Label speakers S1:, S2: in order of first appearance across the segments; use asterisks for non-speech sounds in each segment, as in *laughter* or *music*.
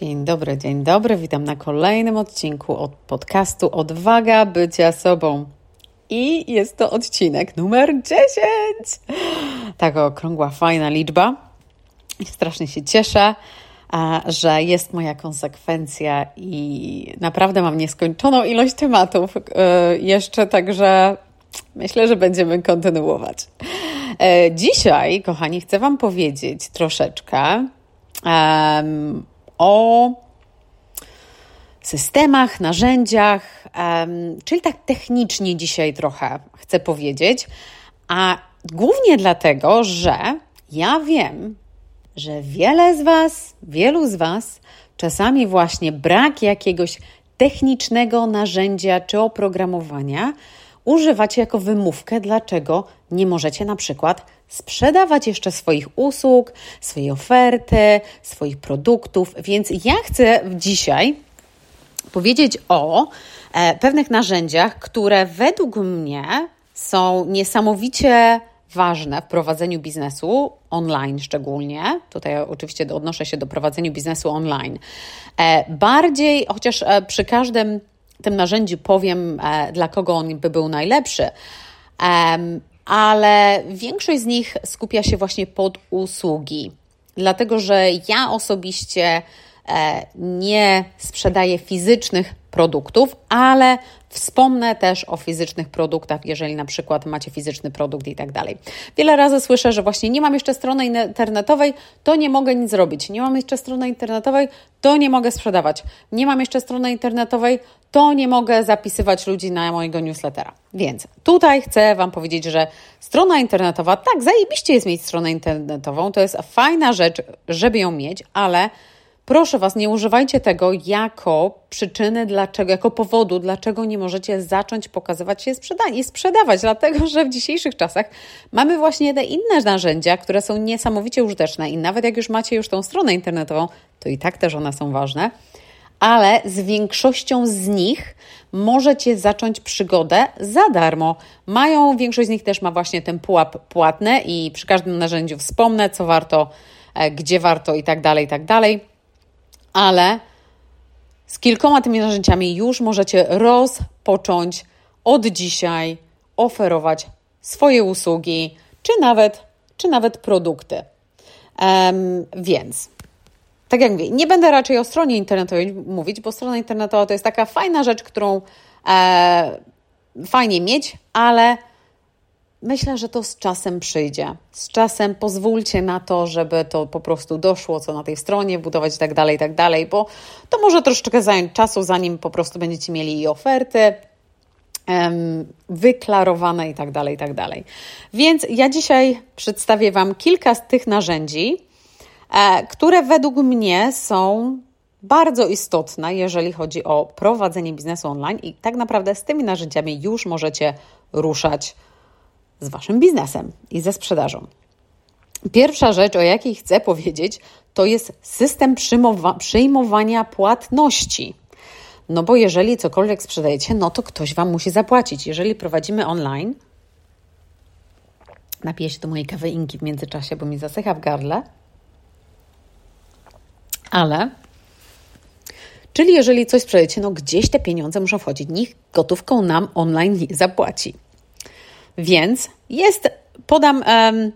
S1: Dzień dobry, dzień dobry. Witam na kolejnym odcinku od podcastu Odwaga bycia sobą. I jest to odcinek numer 10. Taka okrągła, fajna liczba. Strasznie się cieszę, że jest moja konsekwencja i naprawdę mam nieskończoną ilość tematów e, jeszcze, także myślę, że będziemy kontynuować. E, dzisiaj, kochani, chcę Wam powiedzieć troszeczkę o systemach, narzędziach, czyli tak technicznie dzisiaj trochę chcę powiedzieć, a głównie dlatego, że ja wiem, że wiele z Was, wielu z Was czasami właśnie brak jakiegoś technicznego narzędzia czy oprogramowania używacie jako wymówkę, dlaczego nie możecie na przykład sprzedawać jeszcze swoich usług, swojej oferty, swoich produktów. Więc ja chcę dzisiaj powiedzieć o e, pewnych narzędziach, które według mnie są niesamowicie ważne w prowadzeniu biznesu online szczególnie. Tutaj oczywiście odnoszę się do prowadzenia biznesu online. E, bardziej, chociaż e, przy każdym tym narzędziu powiem, e, dla kogo on by był najlepszy, ale większość z nich skupia się właśnie pod usługi. Dlatego, że ja osobiście E, nie sprzedaję fizycznych produktów, ale wspomnę też o fizycznych produktach, jeżeli na przykład macie fizyczny produkt i tak dalej. Wiele razy słyszę, że właśnie nie mam jeszcze strony internetowej, to nie mogę nic zrobić. Nie mam jeszcze strony internetowej, to nie mogę sprzedawać. Nie mam jeszcze strony internetowej, to nie mogę zapisywać ludzi na mojego newslettera. Więc tutaj chcę Wam powiedzieć, że strona internetowa, tak, zajebiście jest mieć stronę internetową, to jest fajna rzecz, żeby ją mieć, ale Proszę Was, nie używajcie tego jako przyczyny, dlaczego, jako powodu, dlaczego nie możecie zacząć pokazywać się i sprzedawać, dlatego że w dzisiejszych czasach mamy właśnie te inne narzędzia, które są niesamowicie użyteczne i nawet jak już macie już tą stronę internetową, to i tak też one są ważne, ale z większością z nich możecie zacząć przygodę za darmo. Mają, większość z nich też ma właśnie ten pułap płatny i przy każdym narzędziu wspomnę, co warto, e, gdzie warto i tak dalej, i tak dalej ale z kilkoma tymi narzędziami już możecie rozpocząć od dzisiaj oferować swoje usługi, czy nawet, czy nawet produkty. Um, więc, tak jak mówię, nie będę raczej o stronie internetowej mówić, bo strona internetowa to jest taka fajna rzecz, którą e, fajnie mieć, ale Myślę, że to z czasem przyjdzie. Z czasem pozwólcie na to, żeby to po prostu doszło, co na tej stronie, budować i tak dalej, i tak dalej, bo to może troszeczkę zająć czasu, zanim po prostu będziecie mieli i oferty wyklarowane i tak dalej, i tak dalej. Więc ja dzisiaj przedstawię Wam kilka z tych narzędzi, które według mnie są bardzo istotne, jeżeli chodzi o prowadzenie biznesu online i tak naprawdę z tymi narzędziami już możecie ruszać z Waszym biznesem i ze sprzedażą. Pierwsza rzecz, o jakiej chcę powiedzieć, to jest system przyjmowania płatności. No bo jeżeli cokolwiek sprzedajecie, no to ktoś Wam musi zapłacić. Jeżeli prowadzimy online, napiję się do mojej kaweinki w międzyczasie, bo mi zasycha w gardle, ale Czyli jeżeli coś sprzedajecie, no gdzieś te pieniądze muszą wchodzić. Nikt gotówką nam online nie zapłaci. Więc jest, podam um,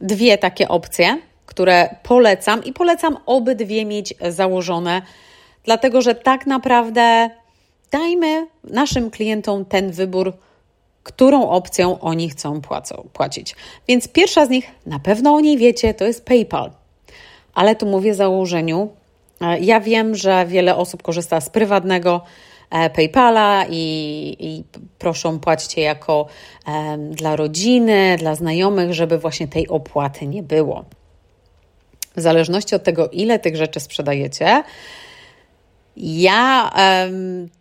S1: dwie takie opcje, które polecam i polecam obydwie mieć założone, dlatego że tak naprawdę dajmy naszym klientom ten wybór, którą opcją oni chcą płacą, płacić. Więc pierwsza z nich, na pewno o niej wiecie, to jest PayPal. Ale tu mówię założeniu. E, ja wiem, że wiele osób korzysta z prywatnego E, PayPala i, i proszą płaćcie jako dla rodziny, dla znajomych, żeby właśnie tej opłaty nie było. W zależności od tego, ile tych rzeczy sprzedajecie, ja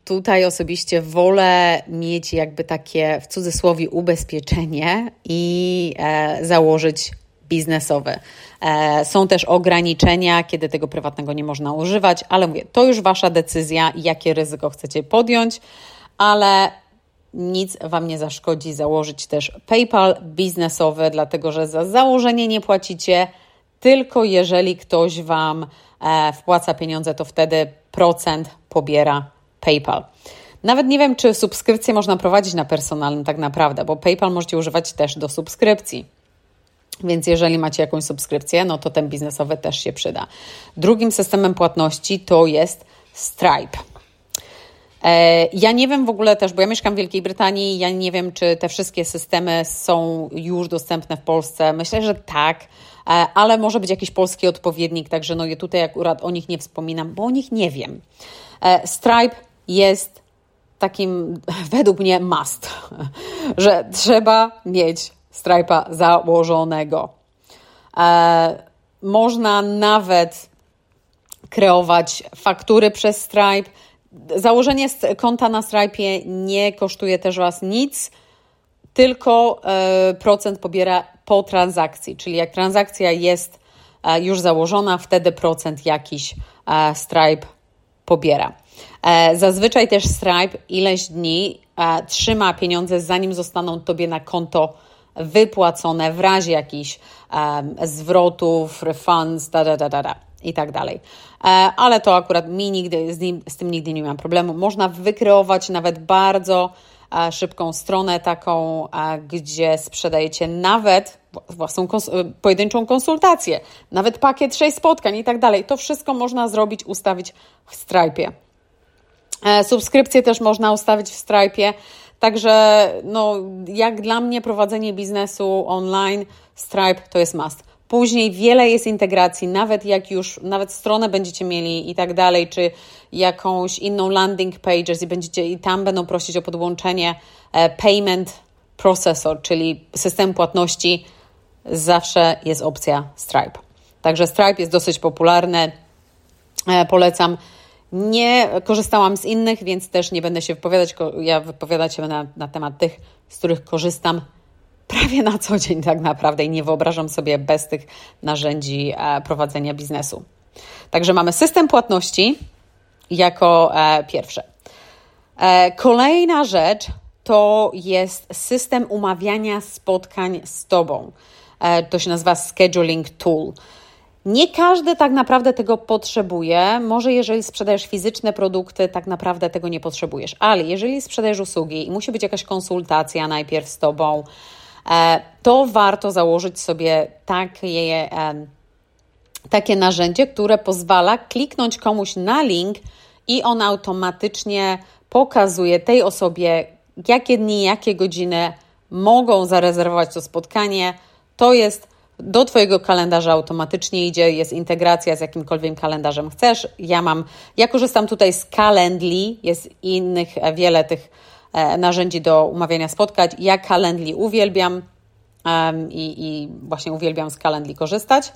S1: tutaj osobiście wolę mieć jakby takie w cudzysłowie ubezpieczenie i e, założyć biznesowe. E, są też ograniczenia, kiedy tego prywatnego nie można używać, ale mówię, to już Wasza decyzja, jakie ryzyko chcecie podjąć, ale nic Wam nie zaszkodzi założyć też PayPal biznesowy, dlatego że za założenie nie płacicie, tylko jeżeli ktoś Wam e, wpłaca pieniądze, to wtedy procent pobiera PayPal. Nawet nie wiem, czy subskrypcję można prowadzić na personalnym tak naprawdę, bo PayPal możecie używać też do subskrypcji. Więc jeżeli macie jakąś subskrypcję, no to ten biznesowy też się przyda. Drugim systemem płatności to jest Stripe. E, ja nie wiem w ogóle też, bo ja mieszkam w Wielkiej Brytanii, ja nie wiem, czy te wszystkie systemy są już dostępne w Polsce. Myślę, że tak, e, ale może być jakiś polski odpowiednik, także no ja tutaj akurat o nich nie wspominam, bo o nich nie wiem. E, Stripe jest takim *laughs* według mnie must, *laughs* że trzeba mieć Stripe'a założonego. Można nawet kreować faktury przez Stripe, Założenie konta na Stripe nie kosztuje też Was nic, tylko e, procent pobiera po transakcji, czyli jak transakcja jest e, już założona, wtedy procent jakiś e, Stripe pobiera. Zazwyczaj też Stripe ileś dni trzyma pieniądze, zanim zostaną Tobie na konto wypłacone w razie jakichś zwrotów, refunds, da, da, da, da, da i tak dalej. E, ale to akurat mi nigdy, z, nim, z tym nigdy nie miałam problemu. Można wykreować nawet bardzo e, szybką stronę taką, e, gdzie sprzedajecie nawet własną kons pojedynczą konsultację, nawet pakiet 6 spotkań i tak dalej. To wszystko można zrobić, ustawić w Stripe. Subskrypcje też można ustawić w Stripe. Także no, jak dla mnie prowadzenie biznesu online, Stripe to jest must. Później wiele jest integracji, nawet jak już, nawet stronę będziecie mieli i tak dalej, czy jakąś inną landing pages i będziecie i tam będą prosić o podłączenie e, payment processor, czyli system płatności, zawsze jest opcja Stripe. Także Stripe jest dosyć popularny, e, polecam. Nie korzystałam z innych, więc też nie będę się wypowiadać. Ja wypowiadać się na, na temat tych, z których korzystam prawie na co dzień tak naprawdę i nie wyobrażam sobie bez tych narzędzi e, prowadzenia biznesu. Także mamy system płatności jako e, pierwsze. E, kolejna rzecz to jest system umawiania spotkań z Tobą. To się nazywa Scheduling Tool. Nie każdy tak naprawdę tego potrzebuje. Może jeżeli sprzedajesz fizyczne produkty, tak naprawdę tego nie potrzebujesz, ale jeżeli sprzedajesz usługi i musi być jakaś konsultacja najpierw z Tobą, E, to warto założyć sobie takie, takie narzędzie, które pozwala kliknąć komuś na link i on automatycznie pokazuje tej osobie, jakie dni, jakie godziny mogą zarezerwować to spotkanie. To jest do Twojego kalendarza automatycznie idzie, jest integracja z jakimkolwiek kalendarzem chcesz. Ja mam, ja korzystam tutaj z Calendly, jest innych wiele tych E, narzędzi do umawiania spotkań. Ja Calendly uwielbiam i, i właśnie uwielbiam z Calendly korzystać.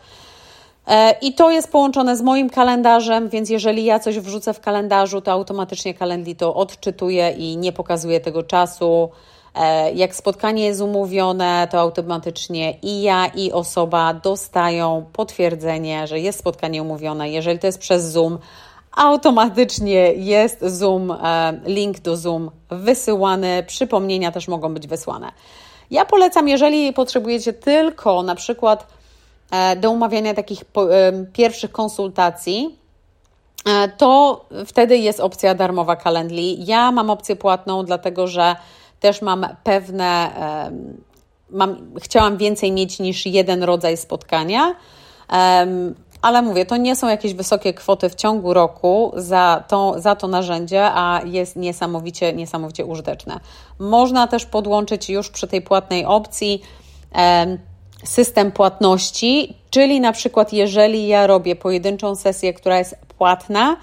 S1: E, I to jest połączone z moim kalendarzem, więc jeżeli ja coś wrzucę w kalendarzu, to automatycznie Calendly to odczytuje i nie pokazuje tego czasu. E, jak spotkanie jest umówione, to automatycznie i ja, i osoba dostają potwierdzenie, że jest spotkanie umówione. Jeżeli to jest przez Zoom, automatycznie jest Zoom, e, link do Zoom wysyłany, przypomnienia też mogą być wysłane. Ja polecam, jeżeli potrzebujecie tylko na przykład e, do umawiania takich pierwszych konsultacji, to wtedy jest opcja darmowa Calendly. Ja mam opcję płatną, dlatego że też mam pewne, mam, chciałam więcej mieć niż jeden rodzaj spotkania. Ale mówię, to nie są jakieś wysokie kwoty w ciągu roku za to, za to narzędzie, a jest niesamowicie, niesamowicie użyteczne. Można też podłączyć już przy tej płatnej opcji system płatności, czyli na przykład jeżeli ja robię pojedynczą sesję, która jest płatna,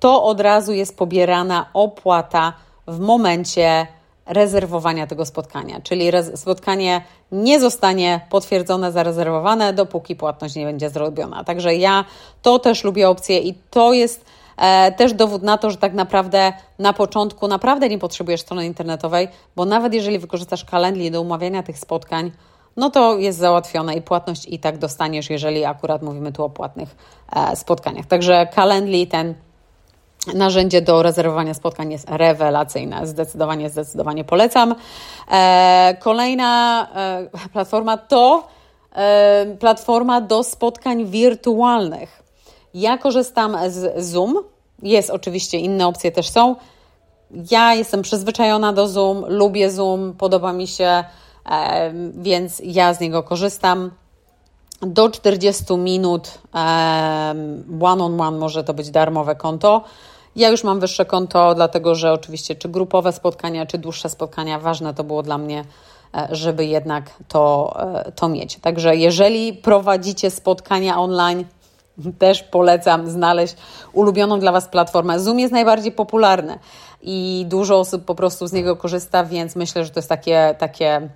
S1: to od razu jest pobierana opłata w momencie rezerwowania tego spotkania, czyli spotkanie nie zostanie potwierdzone, zarezerwowane, dopóki płatność nie będzie zrobiona. Także ja to też lubię opcję i to jest e, też dowód na to, że tak naprawdę na początku naprawdę nie potrzebujesz strony internetowej, bo nawet jeżeli wykorzystasz Calendly do umawiania tych spotkań, no to jest załatwione i płatność i tak dostaniesz, jeżeli akurat mówimy tu o płatnych e, spotkaniach. Także Calendly ten narzędzie do rezerwowania spotkań jest rewelacyjne. Zdecydowanie, zdecydowanie polecam. E, kolejna e, platforma to e, platforma do spotkań wirtualnych. Ja korzystam z Zoom. Jest oczywiście, inne opcje też są. Ja jestem przyzwyczajona do Zoom, lubię Zoom, podoba mi się, więc ja z niego korzystam. Do 40 minut one on one może to być darmowe konto. Ja już mam wyższe konto, dlatego że oczywiście czy grupowe spotkania, czy dłuższe spotkania, ważne to było dla mnie, e, żeby jednak to, e, to mieć. Także jeżeli prowadzicie spotkania online, *laughs* też polecam znaleźć ulubioną dla Was platformę. Zoom jest najbardziej popularny i dużo osób po prostu z niego korzysta, więc myślę, że to jest takie, takie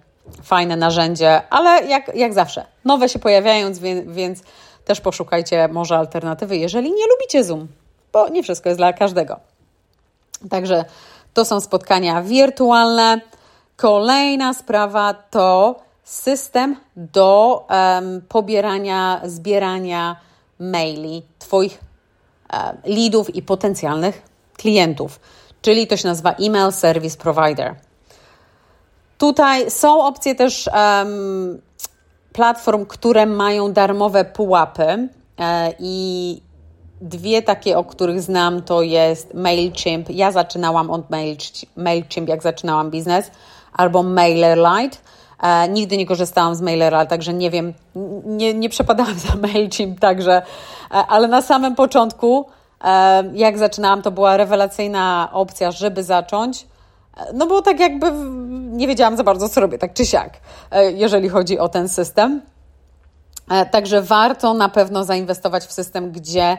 S1: fajne narzędzie, ale jak, jak zawsze, nowe się pojawiają, więc też poszukajcie może alternatywy, jeżeli nie lubicie Zoom, bo nie wszystko jest dla każdego. Także to są spotkania wirtualne. Kolejna sprawa to system do um, pobierania, zbierania maili Twoich um, leadów i potencjalnych klientów, czyli to się nazywa Email Service Provider. Tutaj są opcje też um, platform, które mają darmowe pułapy e, i dwie takie, o których znam, to jest MailChimp. Ja zaczynałam od MailChimp, jak zaczynałam biznes, albo MailerLite. E, nigdy nie korzystałam z MailerLite, także nie wiem, nie, nie przepadałam za MailChimp, także, e, ale na samym początku, e, jak zaczynałam, to była rewelacyjna opcja, żeby zacząć. No bo tak jakby nie wiedziałam za bardzo, co robię, tak czy siak, e, jeżeli chodzi o ten system. E, także warto na pewno zainwestować w system, gdzie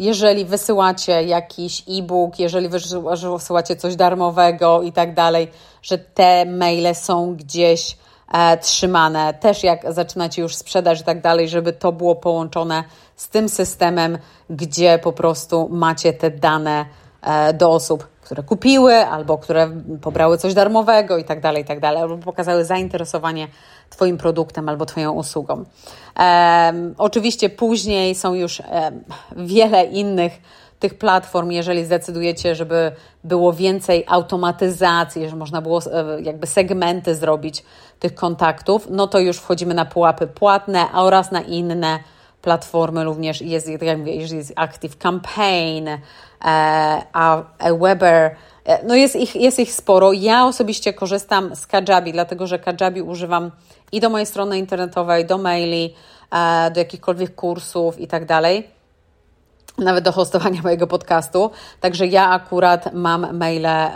S1: jeżeli wysyłacie jakiś e-book, jeżeli wysyłacie coś darmowego i tak dalej, że te maile są gdzieś e, trzymane. Też jak zaczynacie już sprzedaż i tak dalej, żeby to było połączone z tym systemem, gdzie po prostu macie te dane e, do osób, które kupiły, albo które pobrały coś darmowego i tak dalej, i tak dalej, albo pokazały zainteresowanie Twoim produktem albo Twoją usługą. Oczywiście później są już wiele innych tych platform, jeżeli zdecydujecie, żeby było więcej automatyzacji, że można było e, jakby segmenty zrobić tych kontaktów, no to już wchodzimy na pułapy płatne oraz na inne platformy również jest, jak mówię, jest Active Campaign, e, a Weber, e, no jest ich, jest ich sporo. Ja osobiście korzystam z Kajabi, dlatego że Kajabi używam i do mojej strony internetowej, do maili, e, do jakichkolwiek kursów i tak dalej nawet do hostowania mojego podcastu. Także ja akurat mam maile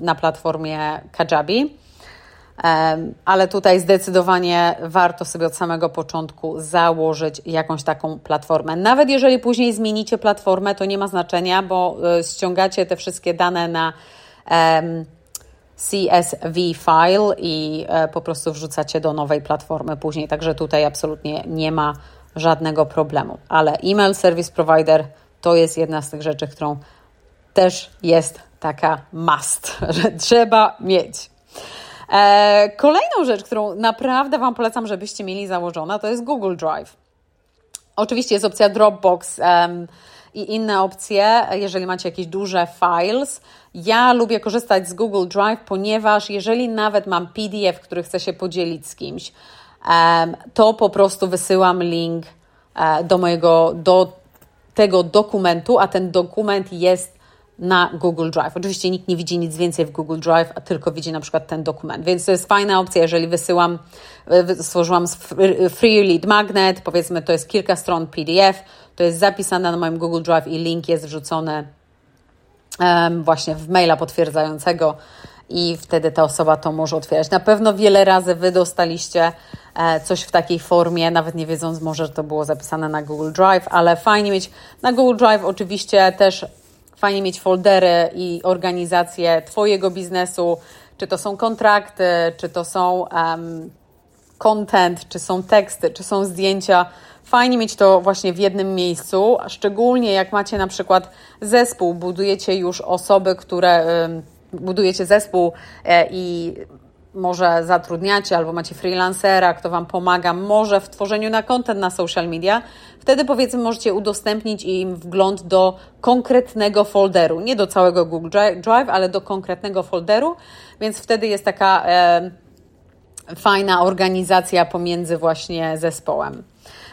S1: na platformie Kajabi ale tutaj zdecydowanie warto sobie od samego początku założyć jakąś taką platformę. Nawet jeżeli później zmienicie platformę, to nie ma znaczenia, bo e, ściągacie te wszystkie dane na CSV file i e, po prostu wrzucacie do nowej platformy później. Także tutaj absolutnie nie ma żadnego problemu. Ale email service provider to jest jedna z tych rzeczy, którą też jest taka must, *laughs* że trzeba mieć. E, kolejną rzecz, którą naprawdę Wam polecam, żebyście mieli założona, to jest Google Drive. Oczywiście jest opcja Dropbox um, i inne opcje, jeżeli macie jakieś duże files. Ja lubię korzystać z Google Drive, ponieważ jeżeli nawet mam PDF, który chcę się podzielić z kimś, um, to po prostu wysyłam link uh, do mojego, do tego dokumentu, a ten dokument jest na Google Drive. Oczywiście nikt nie widzi nic więcej w Google Drive, a tylko widzi na przykład ten dokument. Więc to jest fajna opcja, jeżeli wysyłam, stworzyłam Free Lead Magnet, powiedzmy to jest kilka stron PDF, to jest zapisane na moim Google Drive i link jest wrzucony właśnie w maila potwierdzającego i wtedy ta osoba to może otwierać. Na pewno wiele razy Wy dostaliście e, coś w takiej formie, nawet nie wiedząc może, że to było zapisane na Google Drive, ale fajnie mieć na Google Drive oczywiście też Fajnie mieć foldery i organizację Twojego biznesu, czy to są kontrakty, czy to są um, content, czy są teksty, czy są zdjęcia. Fajnie mieć to właśnie w jednym miejscu, szczególnie jak macie na przykład zespół, budujecie już osoby, które um, budujecie zespół e, i może zatrudniacie albo macie freelancera, kto Wam pomaga, może w tworzeniu na content na social media, wtedy powiedzmy możecie udostępnić im wgląd do konkretnego folderu, nie do całego Google Drive, ale do konkretnego folderu, więc wtedy jest taka e, fajna organizacja pomiędzy właśnie zespołem.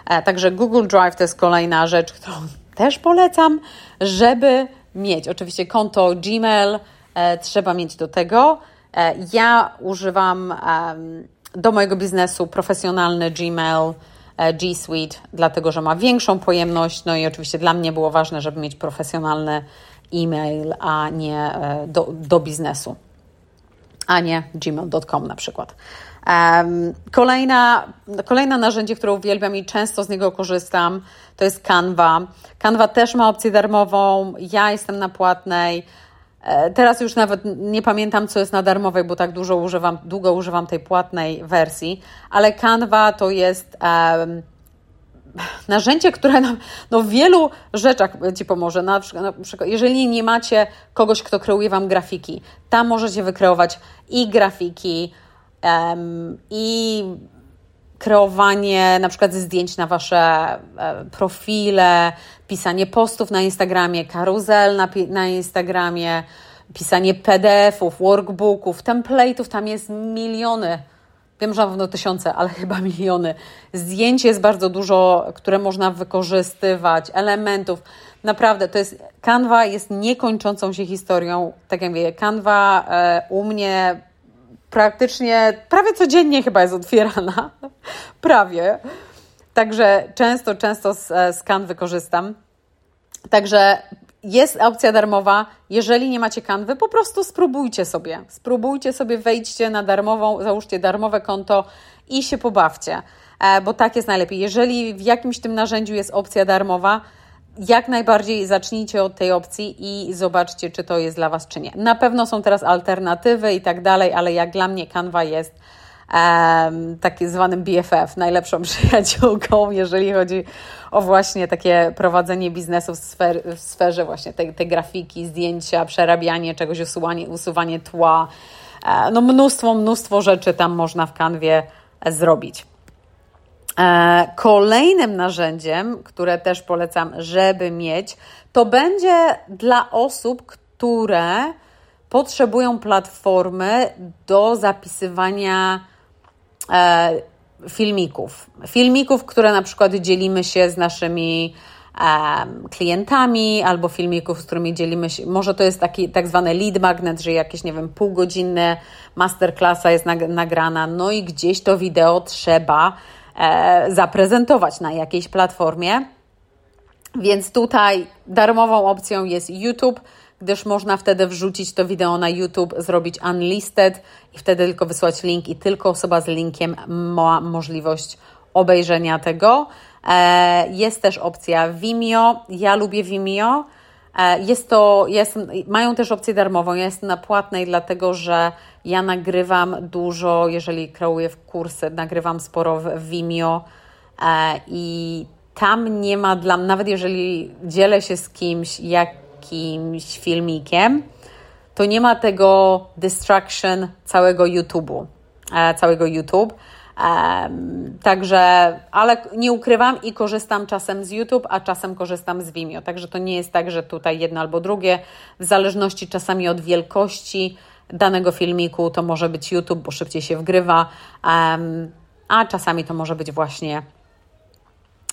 S1: E, także Google Drive to jest kolejna rzecz, którą *laughs* też polecam, żeby mieć oczywiście konto Gmail, e, trzeba mieć do tego. E, ja używam do mojego biznesu profesjonalny Gmail, e, G Suite, dlatego że ma większą pojemność. No i oczywiście dla mnie było ważne, żeby mieć profesjonalny e-mail, a nie do, do biznesu, a nie gmail.com na przykład. Um, kolejna, kolejne narzędzie, które uwielbiam i często z niego korzystam, to jest Canva. Canva też ma opcję darmową, ja jestem na płatnej. E, teraz już nawet nie pamiętam, co jest na darmowej, bo tak dużo używam, długo używam tej płatnej wersji, ale Canva to jest um, narzędzie, które nam no, w wielu rzeczach Ci pomoże. Na przykład, jeżeli nie macie kogoś, kto kreuje Wam grafiki, tam możecie wykreować i grafiki, um, i kreowanie na przykład zdjęć na Wasze e, profile, pisanie postów na Instagramie, karuzel na, na Instagramie, pisanie PDF-ów, workbooków, template'ów, tam jest miliony. Wiem, że na pewno tysiące, ale *laughs* chyba miliony. Zdjęć jest bardzo dużo, które można wykorzystywać, elementów. Naprawdę, to jest. Canva jest niekończącą się historią. Tak jak mówię, Canva e, u mnie praktycznie prawie codziennie chyba jest otwierana. *laughs* prawie. Także często, często e, z Canvy korzystam. Także jest opcja darmowa. Jeżeli nie macie kanwy, po prostu spróbujcie sobie. Spróbujcie sobie, wejdźcie na darmową, załóżcie darmowe konto i się pobawcie, e, bo tak jest najlepiej. Jeżeli w jakimś tym narzędziu jest opcja darmowa, jak najbardziej zacznijcie od tej opcji i zobaczcie, czy to jest dla Was, czy nie. Na pewno są teraz alternatywy i tak dalej, ale jak dla mnie Canva jest um, zwanym BFF, najlepszą *laughs* przyjaciółką, jeżeli chodzi o właśnie takie prowadzenie biznesu w, sfer, w sferze właśnie tej, tej grafiki, zdjęcia, przerabianie czegoś, usuwanie, usuwanie tła. E, no mnóstwo, mnóstwo rzeczy tam można w kanwie zrobić. E, kolejnym narzędziem, które też polecam, żeby mieć, to będzie dla osób, które potrzebują platformy do zapisywania e, filmików. Filmików, które na przykład dzielimy się z naszymi klientami albo filmików, z którymi dzielimy się. Może to jest taki tak zwany lead magnet, że jakieś, nie wiem, półgodzinne masterclassa jest nagrana, no i gdzieś to wideo trzeba E, zaprezentować na jakiejś platformie. Więc tutaj darmową opcją jest YouTube, gdyż można wtedy wrzucić to wideo na YouTube, zrobić unlisted i wtedy tylko wysłać link i tylko osoba z linkiem ma możliwość obejrzenia tego. E, jest też opcja Vimeo. Ja lubię Vimeo. E, jest to, mają też opcję darmową. Ja jestem na płatnej, dlatego że ja nagrywam dużo, jeżeli kreuję w kursy, nagrywam sporo w Vimeo e, i tam nie ma dla mnie, nawet jeżeli dzielę się z kimś jakimś filmikiem, to nie ma tego distraction całego YouTube'u, e, całego YouTube. Także, ale nie ukrywam i korzystam czasem z YouTube, a czasem korzystam z Vimeo. Także to nie jest tak, że tutaj jedno albo drugie, w zależności czasami od wielkości danego filmiku to może być YouTube, bo szybciej się wgrywa, a czasami to może być właśnie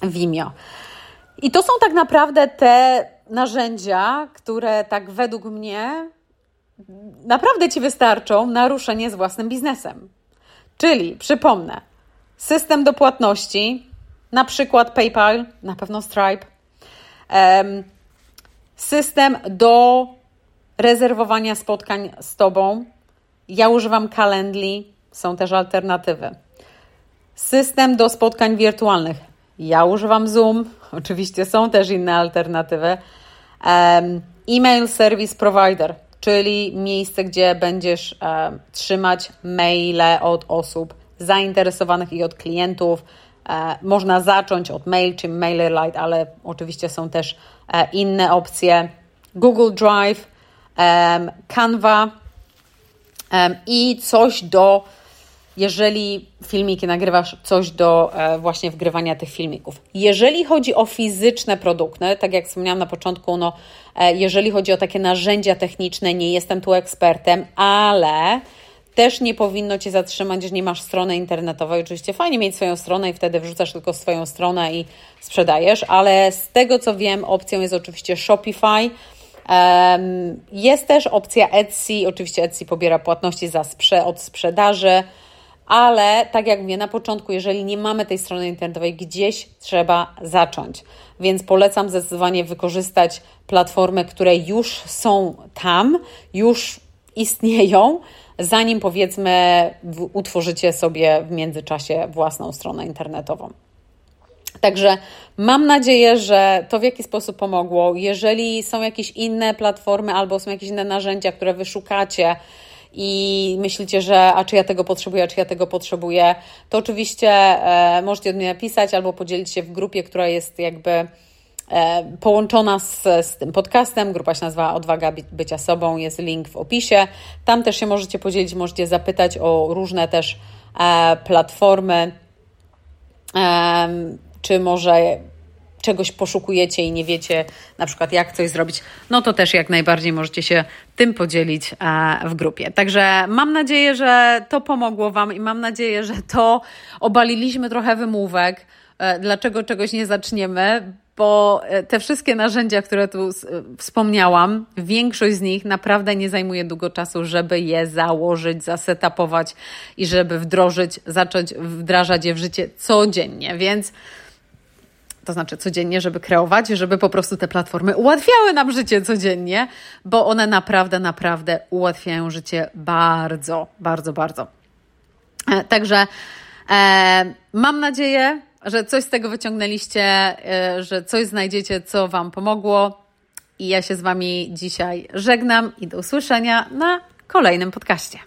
S1: Vimeo. I to są tak naprawdę te narzędzia, które tak według mnie naprawdę Ci wystarczą na ruszenie z własnym biznesem. Czyli, przypomnę, system do płatności, na przykład PayPal, na pewno Stripe, system do rezerwowania spotkań z Tobą. Ja używam Calendly, są też alternatywy. System do spotkań wirtualnych. Ja używam Zoom, *laughs* oczywiście są też inne alternatywy. Email Service Provider, czyli miejsce, gdzie będziesz um, trzymać maile od osób zainteresowanych i od klientów. E, można zacząć od Mail czy MailerLite, ale oczywiście są też e, inne opcje. Google Drive, Canva i coś do, jeżeli filmiki nagrywasz, coś do e, właśnie wgrywania tych filmików. Jeżeli chodzi o fizyczne produkty, tak jak wspomniałam na początku, no, e, jeżeli chodzi o takie narzędzia techniczne, nie jestem tu ekspertem, ale też nie powinno Cię zatrzymać, że nie masz strony internetowej. Oczywiście fajnie mieć swoją stronę i wtedy wrzucasz tylko swoją stronę i sprzedajesz, ale z tego co wiem, opcją jest oczywiście Shopify. Jest też opcja Etsy. Oczywiście Etsy pobiera płatności za sprze od sprzedaży, ale tak jak mówię na początku, jeżeli nie mamy tej strony internetowej, gdzieś trzeba zacząć. Więc polecam zdecydowanie wykorzystać platformy, które już są tam, już istnieją, zanim powiedzmy utworzycie sobie w międzyczasie własną stronę internetową. Także mam nadzieję, że to w jaki sposób pomogło. Jeżeli są jakieś inne platformy albo są jakieś inne narzędzia, które wyszukacie i myślicie, że a czy ja tego potrzebuję, a czy ja tego potrzebuję, to oczywiście e, możecie do mnie napisać albo podzielić się w grupie, która jest jakby e, połączona z, z tym podcastem. Grupa się nazywa Odwaga Bycia Sobą, jest link w opisie. Tam też się możecie podzielić, możecie zapytać o różne też e, platformy czy może czegoś poszukujecie i nie wiecie na przykład jak coś zrobić, no to też jak najbardziej możecie się tym podzielić e, w grupie. Także mam nadzieję, że to pomogło Wam i mam nadzieję, że to obaliliśmy trochę wymówek, e, dlaczego czegoś nie zaczniemy, bo e, te wszystkie narzędzia, które tu wspomniałam, większość z nich naprawdę nie zajmuje długo czasu, żeby je założyć, zasetapować i żeby wdrożyć, zacząć wdrażać je w życie codziennie. Więc to znaczy codziennie, żeby kreować, żeby po prostu te platformy ułatwiały nam życie codziennie, bo one naprawdę, naprawdę ułatwiają życie bardzo, bardzo, bardzo. E, także e, mam nadzieję, że coś z tego wyciągnęliście, e, że coś znajdziecie, co Wam pomogło. I ja się z Wami dzisiaj żegnam i do usłyszenia na kolejnym podcaście.